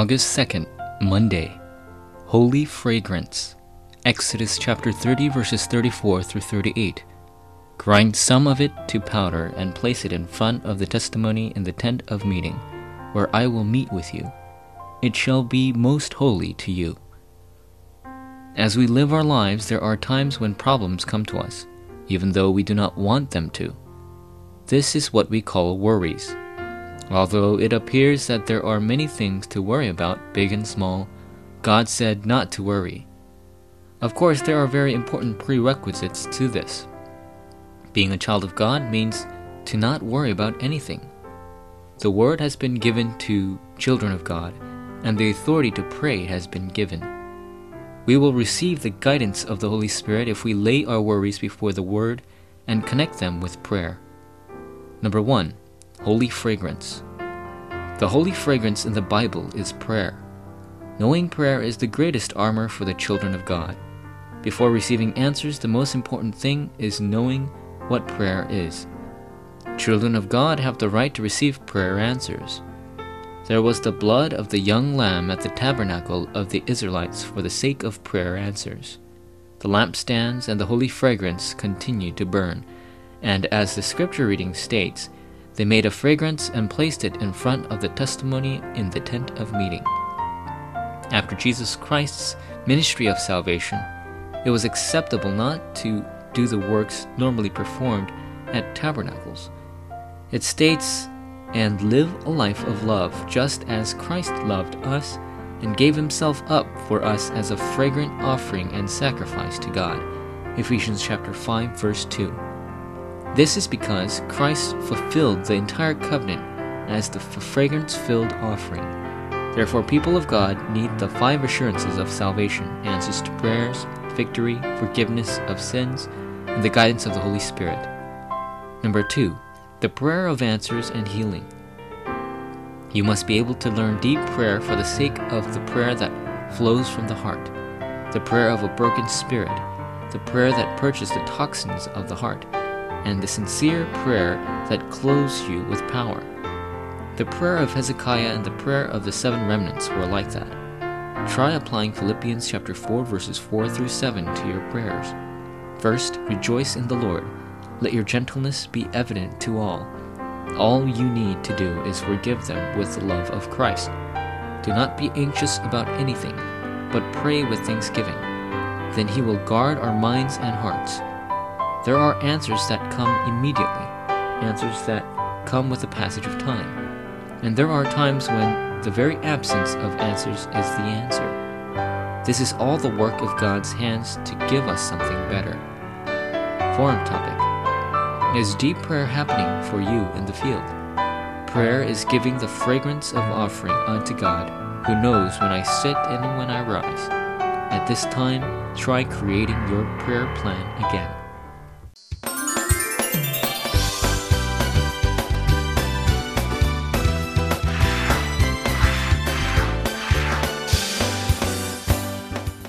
August 2nd, Monday. Holy Fragrance. Exodus chapter 30, verses 34 through 38. Grind some of it to powder and place it in front of the testimony in the tent of meeting, where I will meet with you. It shall be most holy to you. As we live our lives, there are times when problems come to us, even though we do not want them to. This is what we call worries. Although it appears that there are many things to worry about, big and small, God said not to worry. Of course, there are very important prerequisites to this. Being a child of God means to not worry about anything. The word has been given to children of God, and the authority to pray has been given. We will receive the guidance of the Holy Spirit if we lay our worries before the Word and connect them with prayer. Number one, holy fragrance. The holy fragrance in the Bible is prayer. Knowing prayer is the greatest armor for the children of God. Before receiving answers, the most important thing is knowing what prayer is. Children of God have the right to receive prayer answers. There was the blood of the young lamb at the tabernacle of the Israelites for the sake of prayer answers. The lampstands and the holy fragrance continued to burn, and as the scripture reading states, they made a fragrance and placed it in front of the testimony in the tent of meeting. After Jesus Christ's ministry of salvation, it was acceptable not to do the works normally performed at tabernacles. It states and live a life of love, just as Christ loved us and gave himself up for us as a fragrant offering and sacrifice to God. Ephesians chapter 5 verse 2. This is because Christ fulfilled the entire covenant as the fragrance-filled offering. Therefore, people of God need the five assurances of salvation, answers to prayers, victory, forgiveness of sins, and the guidance of the Holy Spirit. Number 2 the prayer of answers and healing. You must be able to learn deep prayer for the sake of the prayer that flows from the heart, the prayer of a broken spirit, the prayer that purges the toxins of the heart, and the sincere prayer that clothes you with power. The prayer of Hezekiah and the prayer of the seven remnants were like that. Try applying Philippians chapter 4 verses 4 through 7 to your prayers. First, rejoice in the Lord. Let your gentleness be evident to all. All you need to do is forgive them with the love of Christ. Do not be anxious about anything, but pray with thanksgiving. Then He will guard our minds and hearts. There are answers that come immediately, answers that come with the passage of time. And there are times when the very absence of answers is the answer. This is all the work of God's hands to give us something better. Forum topic is deep prayer happening for you in the field? Prayer is giving the fragrance of offering unto God, who knows when I sit and when I rise. At this time, try creating your prayer plan again.